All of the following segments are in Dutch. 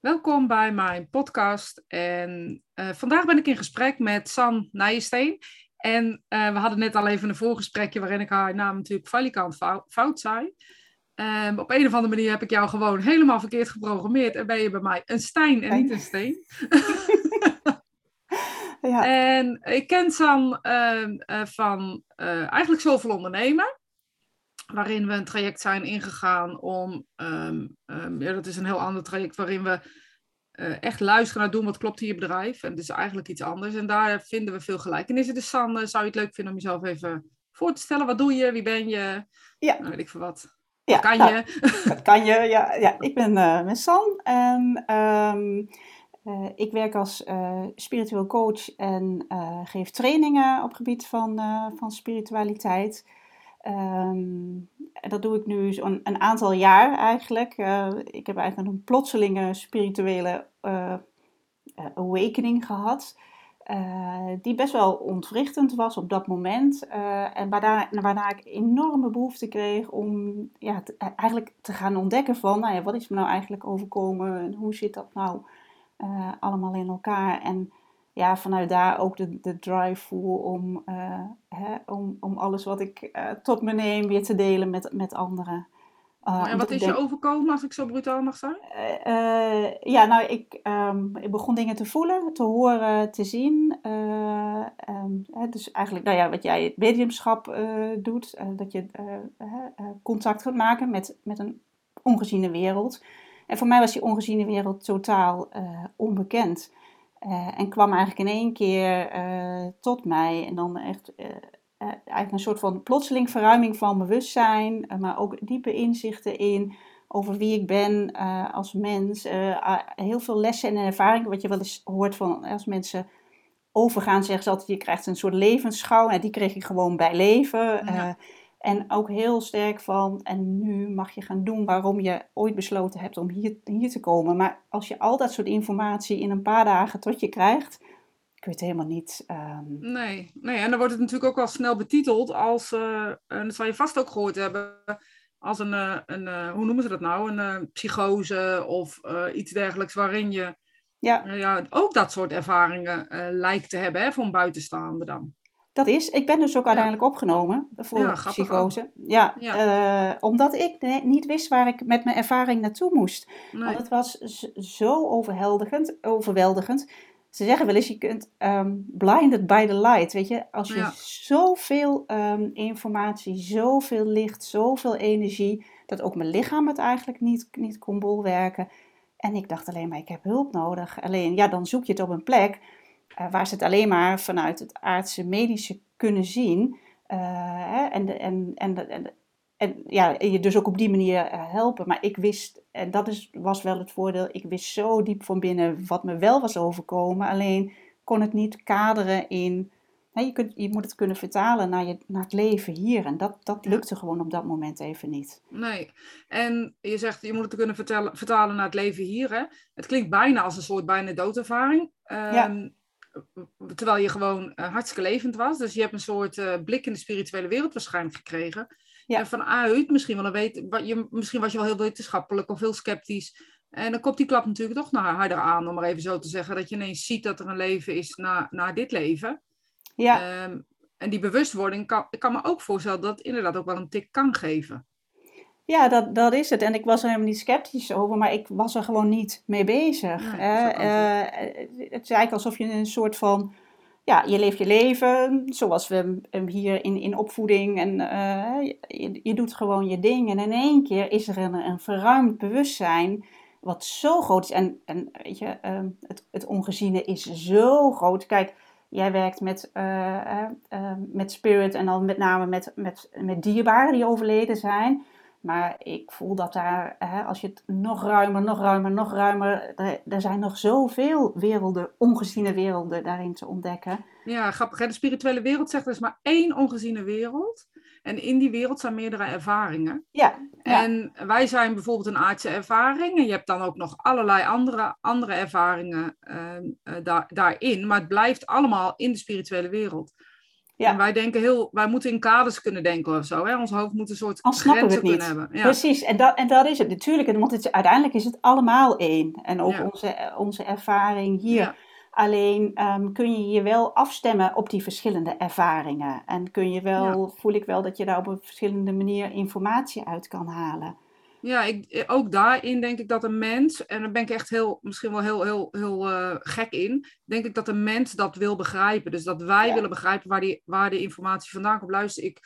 Welkom bij mijn podcast. En uh, vandaag ben ik in gesprek met San Nijensteen. En uh, we hadden net al even een voorgesprekje waarin ik haar naam natuurlijk valikant fout, fout zei. Um, op een of andere manier heb ik jou gewoon helemaal verkeerd geprogrammeerd. En ben je bij mij een Stijn en niet een Steen. ja. En ik ken San uh, uh, van eigenlijk zoveel ondernemen waarin we een traject zijn ingegaan om, um, um, ja, dat is een heel ander traject waarin we uh, echt luisteren naar doen wat klopt in je bedrijf. En het is eigenlijk iets anders. En daar vinden we veel gelijkenissen. Dus San, uh, zou je het leuk vinden om jezelf even voor te stellen? Wat doe je? Wie ben je? Ja. Nou, weet ik veel wat. Ja, kan nou, je? Kan je? Ja, ja ik ben uh, San en um, ik werk als spiritueel coach en geef trainingen op het gebied van, van spiritualiteit. Um, dat doe ik nu een, een aantal jaar eigenlijk. Uh, ik heb eigenlijk een plotselinge spirituele uh, awakening gehad. Die best wel ontwrichtend was op dat moment. en waarna, ik enorme behoefte kreeg om ja, eigenlijk te gaan ontdekken van... Nou ja, wat is me nou eigenlijk overkomen? En hoe zit dat nou allemaal in elkaar? En ja, vanuit daar ook de, de drive voel om, uh, hè, om, om alles wat ik uh, tot me neem weer te delen met, met anderen. Uh, en wat is denk... je overkomen, als ik zo brutaal mag zijn? ja, nou, ik, um, ik begon dingen te voelen, te horen, te zien. Um, hè, dus eigenlijk, nou ja, wat jij het mediumschap doet, dat je contact gaat maken met, met een ongeziene wereld. En voor mij was die ongeziene wereld totaal onbekend. Uh, en kwam eigenlijk in één keer uh, tot mij. En dan echt uh, eigenlijk een soort van plotseling verruiming van bewustzijn. maar ook diepe inzichten in over wie ik ben als mens. heel veel lessen en ervaringen. Wat je wel eens hoort van als mensen overgaan, zeggen ze altijd: je krijgt een soort levensschouw. En die kreeg ik gewoon bij leven. Ja. En ook heel sterk van, en nu mag je gaan doen waarom je ooit besloten hebt om hier, hier te komen. Maar als je al dat soort informatie in een paar dagen tot je krijgt, kun je het helemaal niet. Um... Nee, nee, en dan wordt het natuurlijk ook wel snel betiteld als, uh, en dat zal je vast ook gehoord hebben, als een, uh, een uh, hoe noemen ze dat nou, een psychose of iets dergelijks waarin je ja. ja, ook dat soort ervaringen lijkt te hebben hè, van buitenstaande dan. Dat is. Ik ben dus ook uiteindelijk opgenomen voor ja, psychose. Ja, ja. Uh, omdat ik niet wist waar ik met mijn ervaring naartoe moest. Nee. Want het was zo overweldigend, overweldigend. Ze zeggen wel eens, je kunt um, blinded by the light. Weet je, als je ja. zoveel um, informatie, zoveel licht, zoveel energie, dat ook mijn lichaam het eigenlijk niet, niet kon bolwerken. En ik dacht alleen maar, ik heb hulp nodig. Alleen, ja, dan zoek je het op een plek uh, waar ze het alleen maar vanuit het aardse medische kunnen zien. Uh, en, en, en, en, en ja, je dus ook op die manier uh, helpen. Maar ik wist, en dat is, was wel het voordeel, ik wist zo diep van binnen wat me wel was overkomen. Alleen kon het niet kaderen in. Hè, je, kunt, je moet het kunnen vertalen naar, je, naar het leven hier. En dat, dat lukte gewoon op dat moment even niet. Nee. En je zegt, je moet het kunnen vertalen naar het leven hier. Hè? Het klinkt bijna als een soort bijna doodervaring. Um, ja terwijl je gewoon uh, hartstikke levend was. Dus je hebt een soort uh, blik in de spirituele wereld waarschijnlijk gekregen. Ja. En vanuit, misschien, wel een weet, je, misschien was je wel heel wetenschappelijk of heel sceptisch. En dan komt die klap natuurlijk toch naar harder aan, om maar even zo te zeggen. Dat je ineens ziet dat er een leven is na, na dit leven. Ja. Um, en die bewustwording, kan, ik kan me ook voorstellen dat het inderdaad ook wel een tik kan geven. Ja, dat, dat is het. En ik was er helemaal niet sceptisch over, maar ik was er gewoon niet mee bezig. Ja, uh, het is eigenlijk alsof je een soort van, ja, je leeft je leven zoals we hier in, in opvoeding en uh, je, je, doet gewoon je ding. En in één keer is er een, een verruimd bewustzijn wat zo groot is. En, en weet je, uh, het, het ongeziene is zo groot. Kijk, jij werkt met, uh, met spirit en dan met name met, met, met dierbaren die overleden zijn. Maar ik voel dat daar, hè, als je het nog ruimer, nog ruimer, nog ruimer, er, er zijn nog zoveel werelden, ongeziene werelden daarin te ontdekken. Ja, grappig. Hè? De spirituele wereld zegt er is maar één ongeziene wereld. En in die wereld zijn meerdere ervaringen. Ja, En wij zijn bijvoorbeeld een aardse ervaring. En je hebt dan ook nog allerlei andere, andere ervaringen uh, daar, daarin. Maar het blijft allemaal in de spirituele wereld. En wij denken heel, wij moeten in kaders kunnen denken of zo. Hè? Ons hoofd moet een soort Al snappen we het niet. hebben. Ja. Precies, en dat, en dat is het natuurlijk. Want het, uiteindelijk is het allemaal één. En ook onze, onze ervaring hier. Alleen um, kun je je wel afstemmen op die verschillende ervaringen. En kun je wel, voel ik wel dat je daar op een verschillende manier informatie uit kan halen. Ja, ik, ook daarin denk ik dat een mens, en daar ben ik echt heel, misschien wel heel, heel, heel uh, gek in, denk ik dat een mens dat wil begrijpen. Dus dat wij willen begrijpen waar, die, waar de informatie vandaan komt. Luister, ik,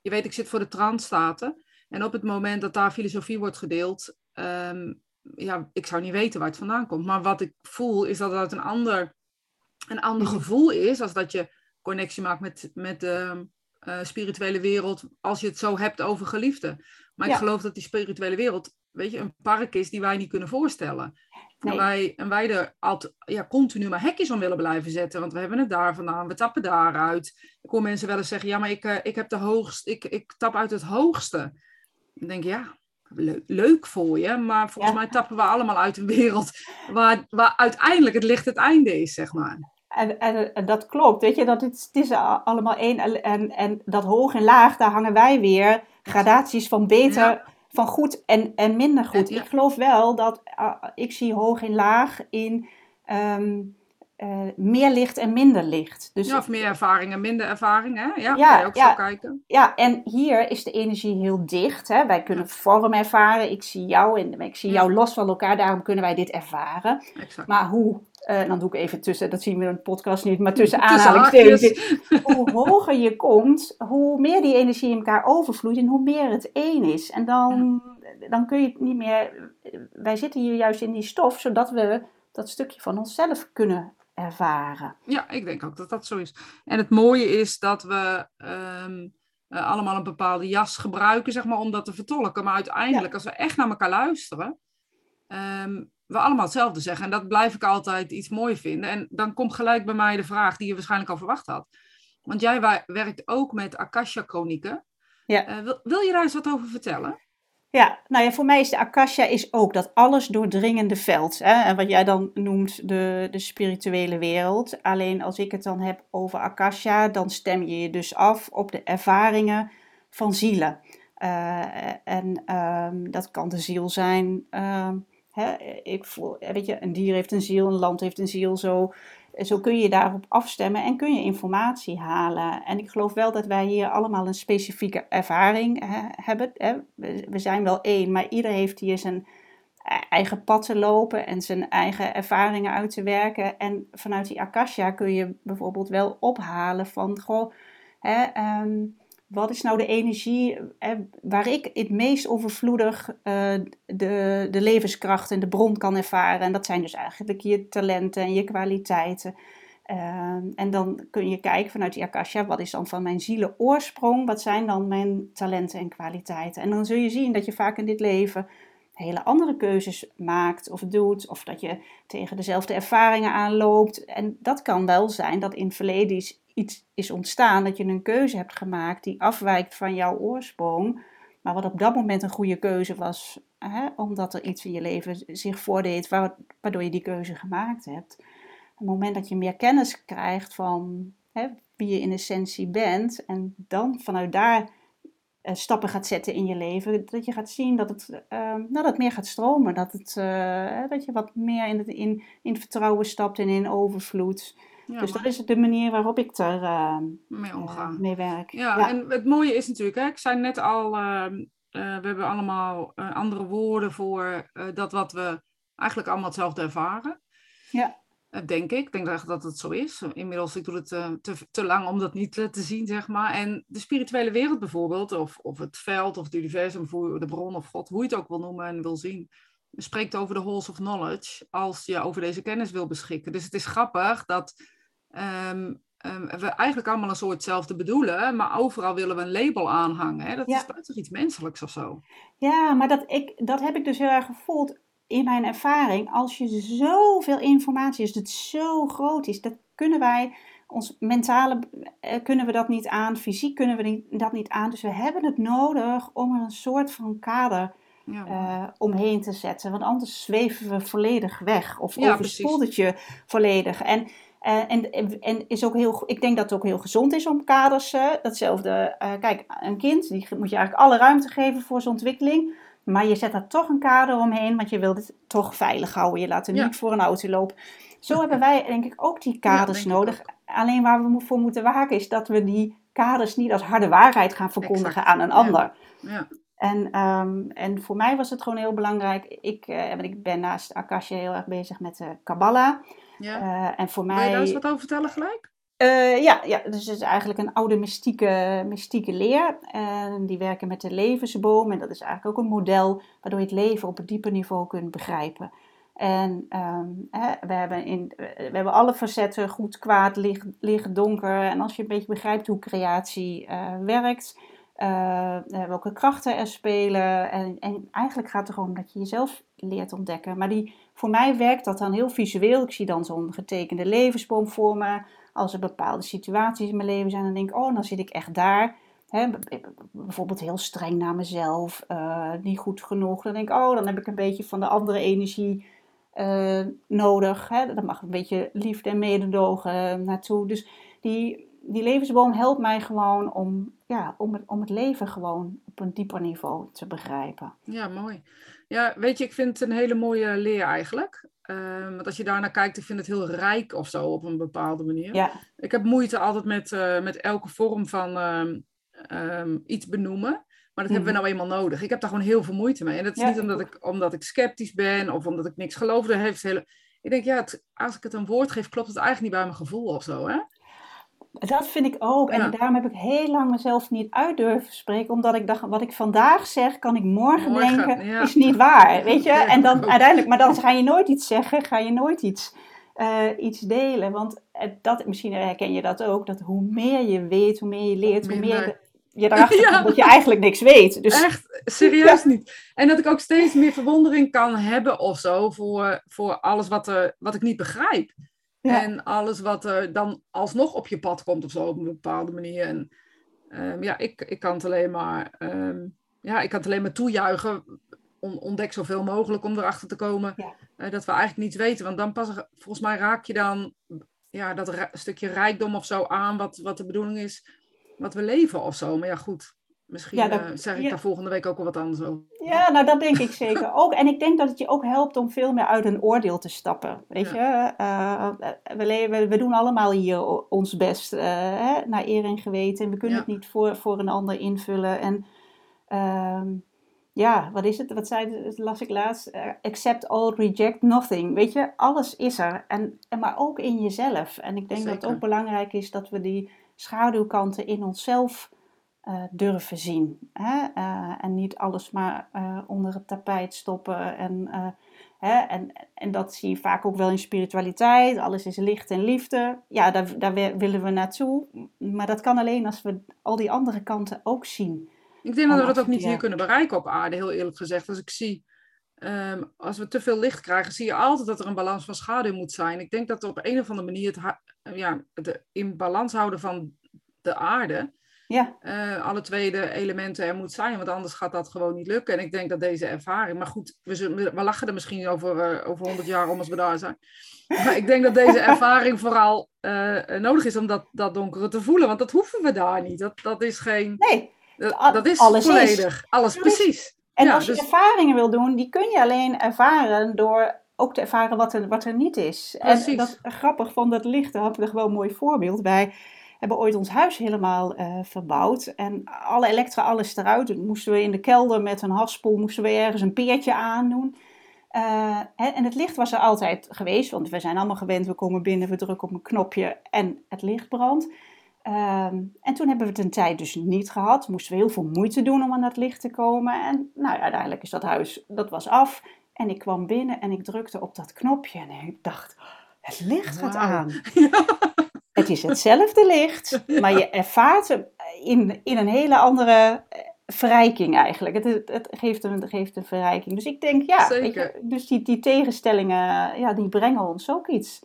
je weet, ik zit voor de Transstaten. En op het moment dat daar filosofie wordt gedeeld, um, ja, ik zou niet weten waar het vandaan komt. Maar wat ik voel is dat het een ander, een ander mhm. gevoel is, als dat je connectie maakt met, met de uh, spirituele wereld, als je het zo hebt over geliefden. Maar ik geloof dat die spirituele wereld, weet je, een park is die wij niet kunnen voorstellen. En, wij, en wij er altijd, ja, continu maar hekjes om willen blijven zetten. Want we hebben het daar vandaan, we tappen daaruit. Ik hoor mensen wel eens zeggen, ja, maar ik, uh, ik heb de hoogste, ik, ik tap uit het hoogste. Ik denk, ja, leuk voor je, maar volgens mij tappen we allemaal uit een wereld waar, waar uiteindelijk het licht het einde is, zeg maar. En, en, en dat klopt, weet je, dat het, het is allemaal één. En, en dat hoog en laag, daar hangen wij weer gradaties van beter, van goed en, en minder goed. Ik geloof wel dat uh, ik zie hoog en laag in um, uh, meer licht en minder licht. Dus, ja, of meer ervaring en minder ervaring, hè? Ja, ja, ook zo kijken. Ja, en hier is de energie heel dicht. Hè? Wij kunnen vorm ervaren. Ik zie jou en ik zie jou los van elkaar. Daarom kunnen wij dit ervaren. Exact. Maar hoe uh, dan doe ik even tussen, dat zien we in de podcast niet, maar tussen aanhalingstekens. hoe hoger je komt, hoe meer die energie in elkaar overvloeit en hoe meer het één is. En dan, dan kun je het niet meer. Wij zitten hier juist in die stof, zodat we dat stukje van onszelf kunnen ervaren. Ja, ik denk ook dat dat zo is. En het mooie is dat we ehm, eh, allemaal een bepaalde jas gebruiken, zeg maar, om dat te vertolken. Maar uiteindelijk, als we echt naar elkaar luisteren, ehm, we allemaal hetzelfde zeggen. En dat blijf ik altijd iets mooi vinden. En dan komt gelijk bij mij de vraag die je waarschijnlijk al verwacht had. Want jij werkt ook met Akasha-chronieken. Ja. Uh, wil, wil, je daar eens wat over vertellen? Ja, nou ja, voor mij is de Akasha is ook dat alles doordringende veld. Hè? En wat jij dan noemt de, de spirituele wereld. Alleen als ik het dan heb over Akasha, dan stem je je dus af op de ervaringen van zielen. Uh, en um, dat kan de ziel zijn. Ik voel, weet je, een dier heeft een ziel, een land heeft een ziel. Zo, zo kun je daarop afstemmen en kun je informatie halen. En ik geloof wel dat wij hier allemaal een specifieke ervaring hebben. Hè. We, zijn wel één, maar ieder heeft hier zijn eigen pad te lopen en zijn eigen ervaringen uit te werken. En vanuit die Akasha kun je bijvoorbeeld wel ophalen van, goh, hè, ehm, wat is nou de energie waar ik het meest overvloedig uh, de, de levenskracht en de bron kan ervaren? En dat zijn dus eigenlijk je talenten en je kwaliteiten. En dan kun je kijken vanuit die Akasha, wat is dan van mijn zielen oorsprong? Wat zijn dan mijn talenten en kwaliteiten? En dan zul je zien dat je vaak in dit leven hele andere keuzes maakt of doet, of dat je tegen dezelfde ervaringen aanloopt. En dat kan wel zijn dat in verleden iets is ontstaan, dat je een keuze hebt gemaakt die afwijkt van jouw oorsprong, maar wat op dat moment een goede keuze was, hè, omdat er iets in je leven zich voordeed waardoor je die keuze gemaakt hebt. Op het moment dat je meer kennis krijgt van hè, wie je in essentie bent en dan vanuit daar uh, stappen gaat zetten in je leven, dat je gaat zien dat het, uh, nou, dat meer gaat stromen, dat, het, uh, dat je wat meer in, het, in, in vertrouwen stapt en in overvloed dus dat is de manier waarop ik er uh, mee, omga. mee werk. Ja, en het mooie is natuurlijk, hè, ik zei net al, ehm, uh, we hebben allemaal andere woorden voor dat wat we eigenlijk allemaal hetzelfde ervaren. Ja. denk ik. Ik denk echt dat het zo is. Inmiddels, ik doe het te, te lang om dat niet te zien, zeg maar. En de spirituele wereld bijvoorbeeld, of, of het veld, of het universum, de bron of God, hoe je het ook wil noemen en wil zien spreekt over de halls of knowledge als je over deze kennis wil beschikken. Dus het is grappig dat um, we eigenlijk allemaal een soort hetzelfde bedoelen, maar overal willen we een label aanhangen. Hè? Dat is toch iets menselijks of zo? Ja, maar dat, ik, dat heb ik dus heel erg gevoeld in mijn ervaring. Als je zoveel informatie is, dat het zo groot is, dat kunnen wij, ons mentale, eh, kunnen we dat niet aan, fysiek kunnen we dat niet aan. Dus we hebben het nodig om er een soort van kader ja. uh, omheen te zetten. Want anders zweven we volledig weg of ja, overspoelt het je volledig. En en, en is ook heel, ik denk dat het ook heel gezond is om kaders, uh, datzelfde, uh, kijk, een kind, die moet je eigenlijk alle ruimte geven voor zijn ontwikkeling. Maar je zet daar toch een kader omheen, want je wilt het toch veilig houden. Je laat er niet voor een auto lopen. Zo hebben wij denk ik ook die kaders nodig. Alleen waar we voor moeten waken is dat we die kaders niet als harde waarheid gaan verkondigen aan een ander. En, um, en voor mij was het gewoon heel belangrijk. Ik, uh, ik ben naast Akasha heel erg bezig met de uh, Kabbalah. Ja. Uh, en voor mij... Wil je daar eens wat over vertellen gelijk? Uh, ja, ja, dus het is eigenlijk een oude mystieke, mystieke leer. En die werken met de levensboom. En dat is eigenlijk ook een model waardoor je het leven op een dieper niveau kunt begrijpen. En um, hè, we, hebben in, we hebben alle facetten, goed, kwaad, licht, licht, donker. En als je een beetje begrijpt hoe creatie werkt, uh, welke krachten er spelen. En, en, eigenlijk gaat het erom dat je jezelf leert ontdekken. Maar die, voor mij werkt dat dan heel visueel. Ik zie dan zo'n getekende levensboom voor me. Als er bepaalde situaties in mijn leven zijn, dan denk ik, oh, dan zit ik echt daar. Bijvoorbeeld heel streng naar mezelf, uh, niet goed genoeg. Dan denk ik, oh, dan heb ik een beetje van de andere energie nodig. Dat mag een beetje liefde en mededogen naartoe. Dus die, die levensboom helpt mij gewoon om, ja, om, het, om het leven gewoon op een dieper niveau te begrijpen. Ja, mooi. Ja, weet je, ik vind het een hele mooie leer eigenlijk. Uh, want als je daarnaar kijkt, ik vind het heel rijk of zo op een bepaalde manier. Ja. Ik heb moeite altijd met, uh, met elke vorm van uh, iets benoemen. Maar dat hebben we mhm. nou eenmaal nodig. Ik heb daar gewoon heel veel moeite mee. En dat is niet omdat ik, omdat ik sceptisch ben of omdat ik niks geloof. Dat heeft hele... Ik denk, ja, als ik het een woord geef, klopt het eigenlijk niet bij mijn gevoel of zo, hè? Dat vind ik ook. En daarom heb ik heel lang mezelf niet uit durven spreken. Omdat ik dacht, wat ik vandaag zeg, kan ik morgen, denken, is niet waar. Weet je? En dan uiteindelijk, maar dan ga je nooit iets zeggen, ga je nooit iets, uh, iets delen. Want dat, misschien herken je dat ook, dat hoe meer je weet, hoe meer je leert, hoe meer je erachter ja. dat je eigenlijk niks weet. Dus... Echt, serieus niet. En dat ik ook steeds meer verwondering kan hebben of zo voor, voor alles wat, er, wat ik niet begrijp. En alles wat er dan alsnog op je pad komt of zo op een bepaalde manier. En um, ja, ik, ik kan het alleen maar, um, ja, ik kan het alleen maar toejuichen. On, ontdek zoveel mogelijk om erachter te komen uh, dat we eigenlijk niets weten. Want dan pas, volgens mij raak je dan ja, dat stukje rijkdom of zo aan, wat, wat de bedoeling is wat we leven of zo. Maar ja, goed. Misschien ja, dat, uh, zeg ik daar volgende week ook al wat anders over. Ja, nou dat denk ik zeker ook. En ik denk dat het je ook helpt om veel meer uit een oordeel te stappen. Weet je, uh, we, doen allemaal hier ons best, uh, hè, naar eer en geweten. We kunnen het niet voor, voor een ander invullen. En uh, ja, wat is het? Wat zei, las ik laatst? accept all, reject nothing. Weet je, alles is er. En, en maar ook in jezelf. En ik denk Zeker. dat het ook belangrijk is dat we die schaduwkanten in onszelf uh, durven zien. Hè? Uh, en niet alles maar uh, onder het tapijt stoppen. En, hè? En, en dat zie je vaak ook wel in spiritualiteit. Alles is licht en liefde. Ja, daar, daar willen we naartoe. Maar dat kan alleen als we al die andere kanten ook zien. Ik denk dat we dat ook niet hier kunnen bereiken op aarde, heel eerlijk gezegd. Als ik zie, um, als we te veel licht krijgen, zie je altijd dat er een balans van schaduw moet zijn. Ik denk dat op een of andere manier het, ja, het in balans houden van de aarde, ja. Uh, alle twee de elementen er moet zijn, want anders gaat dat gewoon niet lukken. En ik denk dat deze ervaring, maar goed, we, we lachen er misschien over, uh, over 100 jaar om als we daar zijn. Maar ik denk dat deze ervaring vooral uh, nodig is om dat, dat donkere te voelen, want dat hoeven we daar niet. Dat, dat is geen. Nee, dat, dat is alles volledig. Is. Alles precies. En ja, als je dus... ervaringen wil doen, die kun je alleen ervaren door ook te ervaren wat er, wat er niet is. Precies. En dat grappig van dat licht, daar had ik er gewoon een mooi voorbeeld bij hebben ooit ons huis helemaal uh, verbouwd. En alle elektra, alles eruit. Dan moesten we in de kelder met een haspel, moesten we ergens een peertje aandoen. Uh, en het licht was er altijd geweest, want we zijn allemaal gewend, we komen binnen, we drukken op een knopje en het licht brandt. Uh, en toen hebben we het een tijd dus niet gehad. Moesten we heel veel moeite doen om aan dat licht te komen. En nou ja, uiteindelijk is dat huis, dat was af. En ik kwam binnen en ik drukte op dat knopje en ik dacht, het licht gaat aan. Ja. Het is hetzelfde licht, maar je ervaart hem in, in een hele andere eh, verrijking eigenlijk. Het, het, geeft, een, het geeft een verrijking. Dus ik denk, ja, je, dus die, die tegenstellingen, ja, die brengen ons ook iets.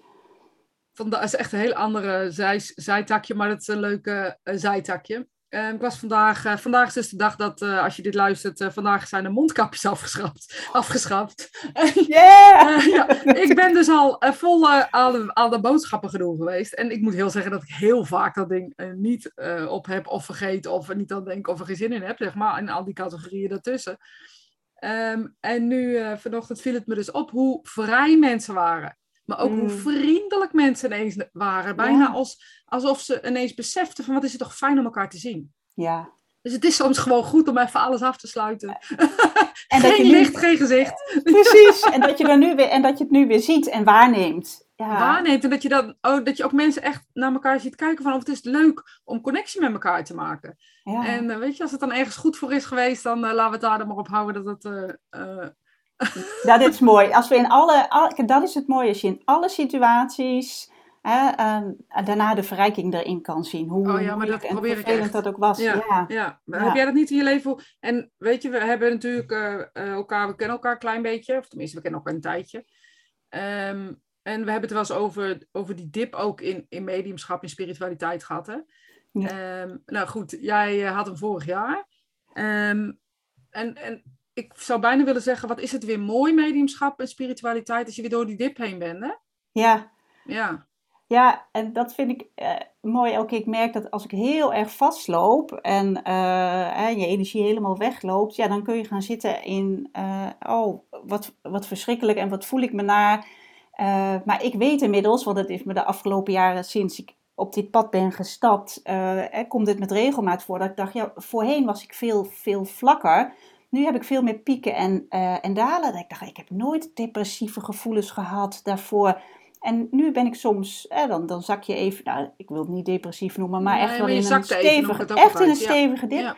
Dat is echt een heel andere zij, zijtakje, maar dat is een leuke uh, zijtakje. Uh, ik was vandaag, uh, vandaag is dus de dag dat, uh, als je dit luistert, vandaag zijn de mondkapjes afgeschaft. afgeschaft. Yeah! ja, ik ben dus al vol aan, de, aan de boodschappen genoeg geweest. En ik moet heel zeggen dat ik heel vaak dat ding niet op heb of vergeet of niet aan denk of er geen zin in heb, zeg maar. En al die categorieën daartussen. Um, en nu vanochtend viel het me dus op hoe vrij mensen waren. Maar ook hoe Mm. vriendelijk mensen ineens waren. Bijna als, alsof ze ineens beseften van wat is het toch fijn om elkaar te zien. Ja. Dus het is soms gewoon goed om even alles af te sluiten. En dat geen je nu- licht, geen gezicht. Precies. En dat, je er nu weer, en dat je het nu weer ziet en waarneemt. Ja. Waarneemt. En dat je, dan, oh, dat je ook mensen echt naar elkaar ziet kijken van of het is leuk om connectie met elkaar te maken. Ja. En eh, weet je, als het dan ergens goed voor is geweest, dan eh, laten we het daar dan maar op houden dat het... eh, Dat is mooi. Als we in alle, al- dat is het mooie, als je in alle situaties hè, eh, daarna de verrijking erin kan zien. Hoe Oh ja, maar dat en probeer ik vervelend echt. dat ook was. Ja, Ja. ja. Maar Ja. Heb jij dat niet in je leven? En weet je, we hebben natuurlijk eh, eh, elkaar, we kennen elkaar een klein beetje, of tenminste, we kennen elkaar een tijdje. Ehm, en we hebben het wel eens over, over die dip ook in, in mediumschap, in spiritualiteit gehad. Hè? Ja. Ehm, nou goed, jij eh, had hem vorig jaar. Ehm, en, en ik zou bijna willen zeggen, wat is het weer mooi, mediumschap en spiritualiteit, als je weer door die dip heen bent, hè? Ja. Ja, Ja, en dat vind ik eh, mooi ook. Ik merk dat als ik heel erg vastloop en eh, je energie helemaal wegloopt, ja, dan kun je gaan zitten in, eh, oh, wat, wat verschrikkelijk en wat voel ik me naar. Eh, maar ik weet inmiddels, want het heeft me de afgelopen jaren sinds ik op dit pad ben gestapt, komt dit met regelmaat voor. Dat ik dacht, ja, voorheen was ik veel, veel vlakker. Nu heb ik veel meer pieken en, eh, en dalen. Dat ik dacht, ik heb nooit depressieve gevoelens gehad daarvoor. En nu ben ik soms, eh, dan, dan zak je even, nou, ik wil het niet depressief noemen, maar Nee, echt wel in een stevige, echt in een stevige dip. ja.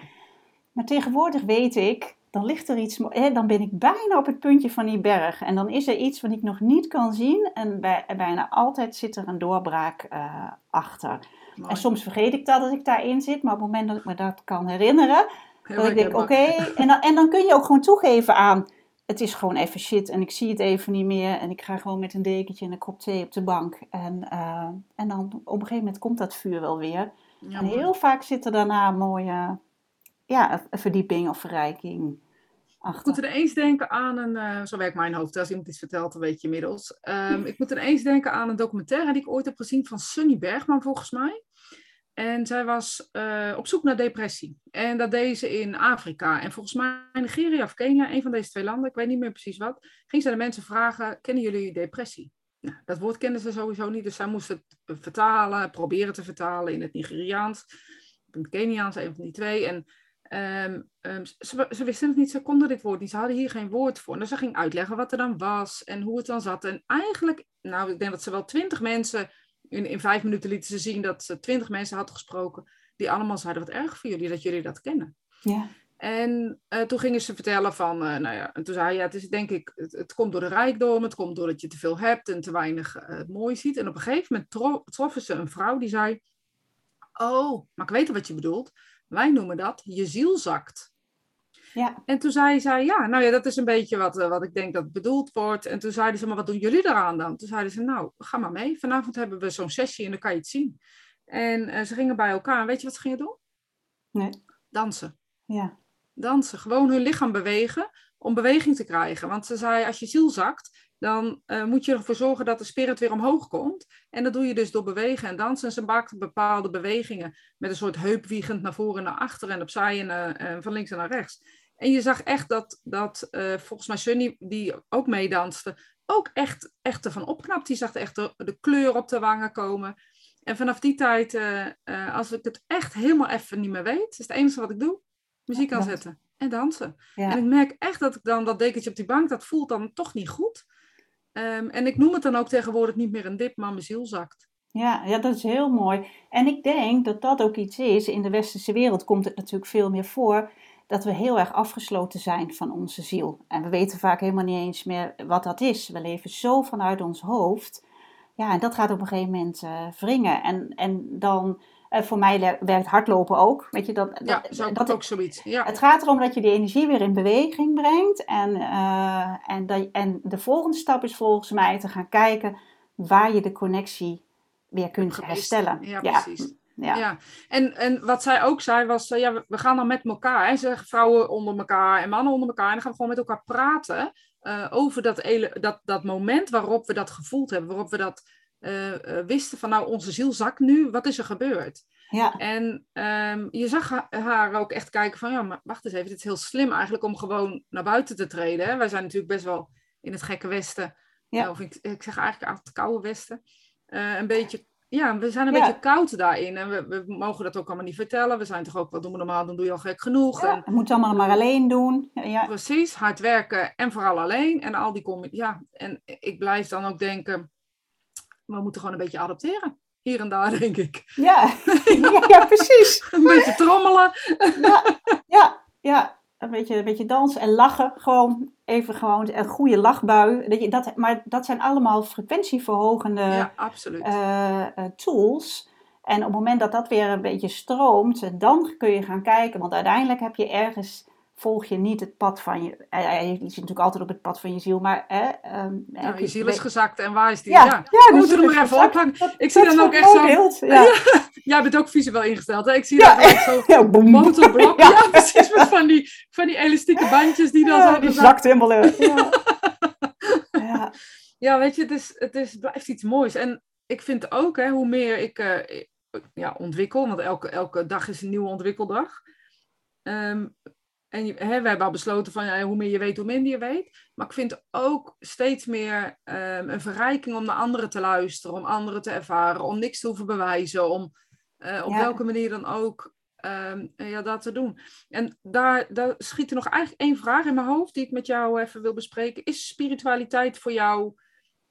Maar tegenwoordig weet ik, dan ligt er iets, dan ben ik bijna op het puntje van die berg. En dan is er iets wat ik nog niet kan zien. En bij, bijna altijd zit er een doorbraak eh, achter. Mooi. En soms vergeet ik dat, dat ik daarin zit. Maar op het moment dat ik me dat kan herinneren, Heel dat ik denk, oké. En, dan, en dan kun je ook gewoon toegeven aan, het is gewoon even shit en ik zie het even niet meer. En ik ga gewoon met een dekentje en een kop thee op de bank. En, eh, en dan op een gegeven moment komt dat vuur wel weer. Ja, en mooi. heel vaak zit er daarna een mooie ja, een verdieping of verrijking Ik achter. moet er eens denken aan een, eh, zo werkt mijn hoofd, als iemand iets vertelt, dan weet je inmiddels. Ehm, ik moet er eens denken aan een documentaire die ik ooit heb gezien van Sunny Bergman, volgens mij. En zij was eh, op zoek naar depressie. En dat deed ze in Afrika. En volgens mij Nigeria of Kenia, een van deze twee landen, ik weet niet meer precies wat, ging ze de mensen vragen, kennen jullie depressie? Nou, dat woord kenden ze sowieso niet, dus zij moest het vertalen, proberen te vertalen in het Nigeriaans, in het Keniaans, een van die twee. En Ehm, ehm, ze, wisten het niet, ze konden dit woord niet, ze hadden hier geen woord voor. Dus ze ging uitleggen wat er dan was en hoe het dan zat. En eigenlijk, nou, ik denk dat ze wel twintig mensen, in, in vijf minuten lieten ze zien dat ze twintig mensen had gesproken, die allemaal zeiden, wat erg voor jullie dat jullie dat kennen. Ja, En eh, toen gingen ze vertellen van, eh, nou ja, en toen zei hij, ja, het is denk ik, het, het komt door de rijkdom, het komt doordat je te veel hebt en te weinig eh, mooi ziet. En op een gegeven moment tro- troffen ze een vrouw die zei, oh, maar ik weet wat je bedoelt. Wij noemen dat je ziel zakt. Ja, En toen zei zij, ja, nou ja, dat is een beetje wat, eh, wat ik denk dat bedoeld wordt. En toen zeiden ze, maar wat doen jullie eraan dan? Toen zeiden ze, nou, ga maar mee. Vanavond hebben we zo'n sessie en dan kan je het zien. En eh, ze gingen bij elkaar. En weet je wat ze gingen doen? nee, Dansen. ja, Dansen. Gewoon hun lichaam bewegen om beweging te krijgen. Want ze zei, als je ziel zakt, dan eh, moet je ervoor zorgen dat de spirit weer omhoog komt. En dat doe je dus door bewegen en dansen. En ze maakten bepaalde bewegingen met een soort heupwiegend naar voren en naar achter en opzij en van links en naar rechts. En je zag echt dat, dat eh, volgens mij Sunny, die ook meedanste, ook echt, echt ervan opknapt. Die zag echt de, de kleur op de wangen komen. En vanaf die tijd, eh, eh, als ik het echt helemaal even niet meer weet, is het enige wat ik doe, muziek aanzetten en dansen. ja. En ik merk echt dat ik dan dat dekentje op die bank, dat voelt dan toch niet goed. Ehm, en ik noem het dan ook tegenwoordig niet meer een dip, maar mijn ziel zakt. Ja, ja, dat is heel mooi. En ik denk dat dat ook iets is. In de westerse wereld komt het natuurlijk veel meer voor. Dat we heel erg afgesloten zijn van onze ziel. En we weten vaak helemaal niet eens meer wat dat is. We leven zo vanuit ons hoofd. Ja, en dat gaat op een gegeven moment eh, wringen. En, en dan, eh, voor mij werkt hardlopen ook. Weet je, dat, Ja, dat, zo dat ook zoiets. Ja. Het gaat erom dat je die energie weer in beweging brengt. En, eh, en, dat, en de volgende stap is volgens mij te gaan kijken waar je de connectie weer kunt herstellen. Ja, precies. Ja. Ja. En, en wat zij ook zei was, ja, we gaan dan met elkaar, hè, vrouwen onder elkaar en mannen onder elkaar, en dan gaan we gewoon met elkaar praten over dat, ele, dat, dat moment waarop we dat gevoeld hebben, waarop we dat wisten van, nou, onze ziel zakt nu, wat is er gebeurd? Ja. En um, je zag haar ook echt kijken van, ja, maar wacht eens even, dit is heel slim eigenlijk om gewoon naar buiten te treden. Hè? Wij zijn natuurlijk best wel in het gekke Westen, ja. of ik, ik zeg eigenlijk het koude Westen, een beetje, ja, we zijn een ja. beetje koud daarin. En we, we, mogen dat ook allemaal niet vertellen. We zijn toch ook, wat doen we normaal, dan doe je al gek genoeg. Ja, en, we moeten allemaal maar alleen doen. Ja. Precies, hard werken en vooral alleen. En al die, ja, en ik blijf dan ook denken, we moeten gewoon een beetje adopteren hier en daar, denk ik. Ja, ja, ja precies. een beetje trommelen. ja, ja. Een beetje, een beetje dansen en lachen. Gewoon even gewoon een goede lachbui. Dat je, dat, maar dat zijn allemaal frequentieverhogende ja. Uh, uh, tools. En op het moment dat dat weer een beetje stroomt, dan kun je gaan kijken. Want uiteindelijk heb je ergens volg je niet het pad van je. Je zit natuurlijk altijd op het pad van je ziel, maar. Hè, um, ja, je ziel is gezakt en waar is die? Ja, ja. ja hem er even ophangen. Ik zie dan ook echt zo. Beeld, ja. Jij bent ook visueel ingesteld. Hè? Ik zie dat echt zo. Ja, motorblokken. Ja. precies. Met van die, van die elastieke bandjes die dan ja, zo. Die zakt helemaal uit. Ja. ja. ja, weet je, het, is, het is, blijft iets moois. En ik vind ook, hè, hoe meer ik uh, ja, ontwikkel, want elke, elke dag is een nieuwe ontwikkeldag. Um, en hè, we hebben al besloten van ja, hoe meer je weet, hoe minder je weet. Maar ik vind ook steeds meer um, een verrijking om naar anderen te luisteren, om anderen te ervaren, om niks te hoeven bewijzen, om uh, op ja. welke manier dan ook um, ja, dat te doen. En daar, daar schiet er nog eigenlijk één vraag in mijn hoofd die ik met jou even wil bespreken. Is spiritualiteit voor jou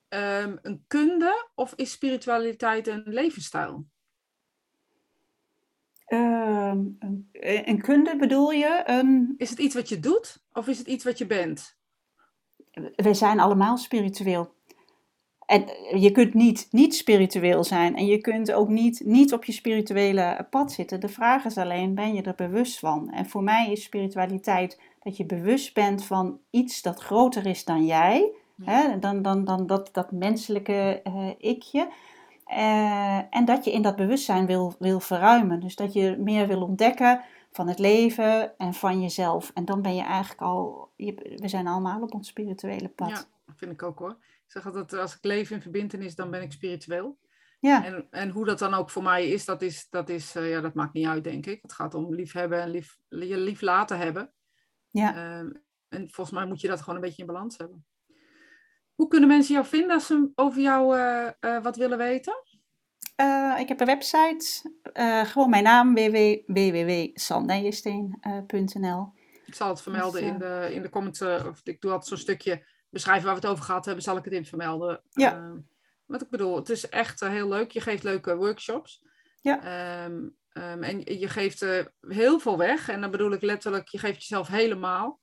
um, een kunde of is spiritualiteit een levensstijl? Uh, een, kunde bedoel je? Een... Is het iets wat je doet of is het iets wat je bent? We zijn allemaal spiritueel. En je kunt niet niet spiritueel zijn en je kunt ook niet, niet op je spirituele pad zitten. De vraag is alleen, ben je er bewust van? En voor mij is spiritualiteit dat je bewust bent van iets dat groter is dan jij. Ja. Hè, dan, dan, dan dat, dat menselijke uh, ikje. Uh, en dat je in dat bewustzijn wil, wil verruimen. Dus dat je meer wil ontdekken van het leven en van jezelf. En dan ben je eigenlijk al, je, we zijn allemaal op ons spirituele pad. Ja, vind ik ook hoor. Ik zeg altijd, als ik leef in verbindenis, dan ben ik spiritueel. Ja. En, en hoe dat dan ook voor mij is, dat, is, dat, is uh, ja, dat maakt niet uit, denk ik. Het gaat om liefhebben en lief, je lief laten hebben. Ja. Uh, en volgens mij moet je dat gewoon een beetje in balans hebben. Hoe kunnen mensen jou vinden als ze over jou uh, uh, wat willen weten? Uh, ik heb een website, gewoon mijn naam, www.sandijesteen.nl. Ik zal het vermelden dus, in, de, in de comments, of ik doe altijd zo'n stukje beschrijven waar we het over gehad hebben, zal ik het in vermelden. Ja. wat ik bedoel, het is echt heel leuk. Je geeft leuke workshops. Ja. Um, um, en je geeft heel veel weg. En dan bedoel ik letterlijk, je geeft jezelf helemaal.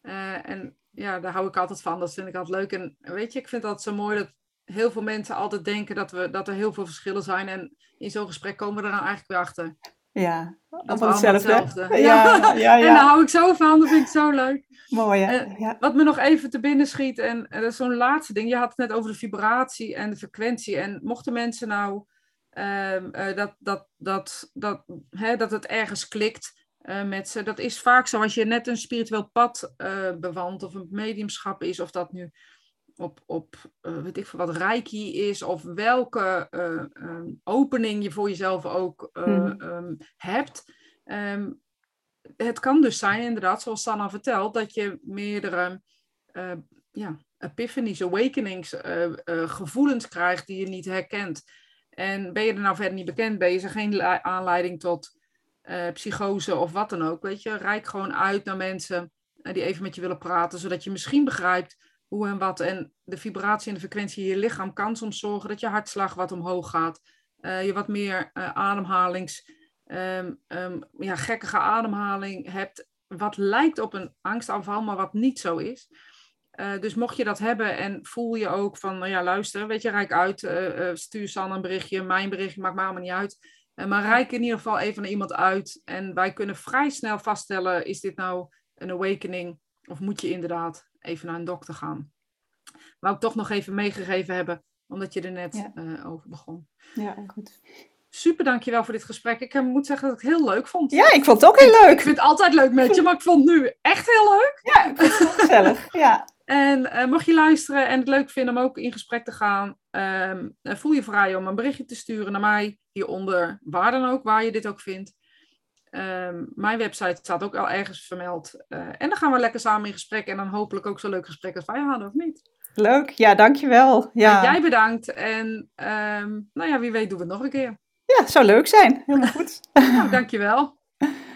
en ja, daar hou ik altijd van. Dat vind ik altijd leuk. En weet je, ik vind dat zo mooi dat heel veel mensen altijd denken dat, we, dat er heel veel verschillen zijn. En in zo'n gesprek komen we er dan eigenlijk weer achter. Ja, dat hetzelfde. hetzelfde. Ja, ja, ja, En daar hou ik zo van. Dat vind ik zo leuk. Mooi, hè? Wat me nog even te binnen schiet. En, dat is zo'n laatste ding. Je had het net over de vibratie en de frequentie. En mochten mensen nou... Um, uh, dat, dat, dat, dat, hè, dat het ergens klikt... Uh, met ze. Dat is vaak zo als je net een spiritueel pad uh, bewandt of een mediumschap is, of dat nu op, op uh, weet ik veel wat reiki is, of welke um, opening je voor jezelf ook mm. um, hebt. Ehm, het kan dus zijn, inderdaad, zoals Sanna vertelt, dat je meerdere ja, epiphanies, awakenings, gevoelens krijgt die je niet herkent. En ben je er nou verder niet bekend, ben je er geen aanleiding tot uh, psychose of wat dan ook. Weet je, rijk gewoon uit naar mensen uh, die even met je willen praten, zodat je misschien begrijpt hoe en wat. En de vibratie en de frequentie in je lichaam kan soms zorgen dat je hartslag wat omhoog gaat. Uh, je wat meer ademhalings, um, um, ja, gekkige ademhaling hebt, wat lijkt op een angstaanval, maar wat niet zo is. dus mocht je dat hebben en voel je ook van, nou ja, luister, weet je, rijk uit, stuur San een berichtje, mijn berichtje, maakt me allemaal niet uit. Maar reik in ieder geval even naar iemand uit. En wij kunnen vrij snel vaststellen, is dit nou een awakening? Of moet je inderdaad even naar een dokter gaan? Wou ik toch nog even meegegeven hebben, omdat je er net ja. uh, over begon. Ja, goed. super dankjewel voor dit gesprek. Ik moet zeggen dat ik het heel leuk vond. Ja, ik vond het ook heel leuk. Ik vind het altijd leuk met je, maar ik vond het nu echt heel leuk. Ja, ik vond het gezellig. Ja. En uh, mocht je luisteren en het leuk vinden om ook in gesprek te gaan, um, voel je vrij om een berichtje te sturen naar mij hieronder, waar dan ook, waar je dit ook vindt. Um, mijn website staat ook al ergens vermeld. Uh, en dan gaan we lekker samen in gesprek en dan hopelijk ook zo'n leuk gesprek als wij hadden, of niet? Leuk, ja, dankjewel. Ja. jij bedankt en um, nou ja, wie weet doen we het nog een keer. Ja, zou leuk zijn. Helemaal goed. nou, dankjewel.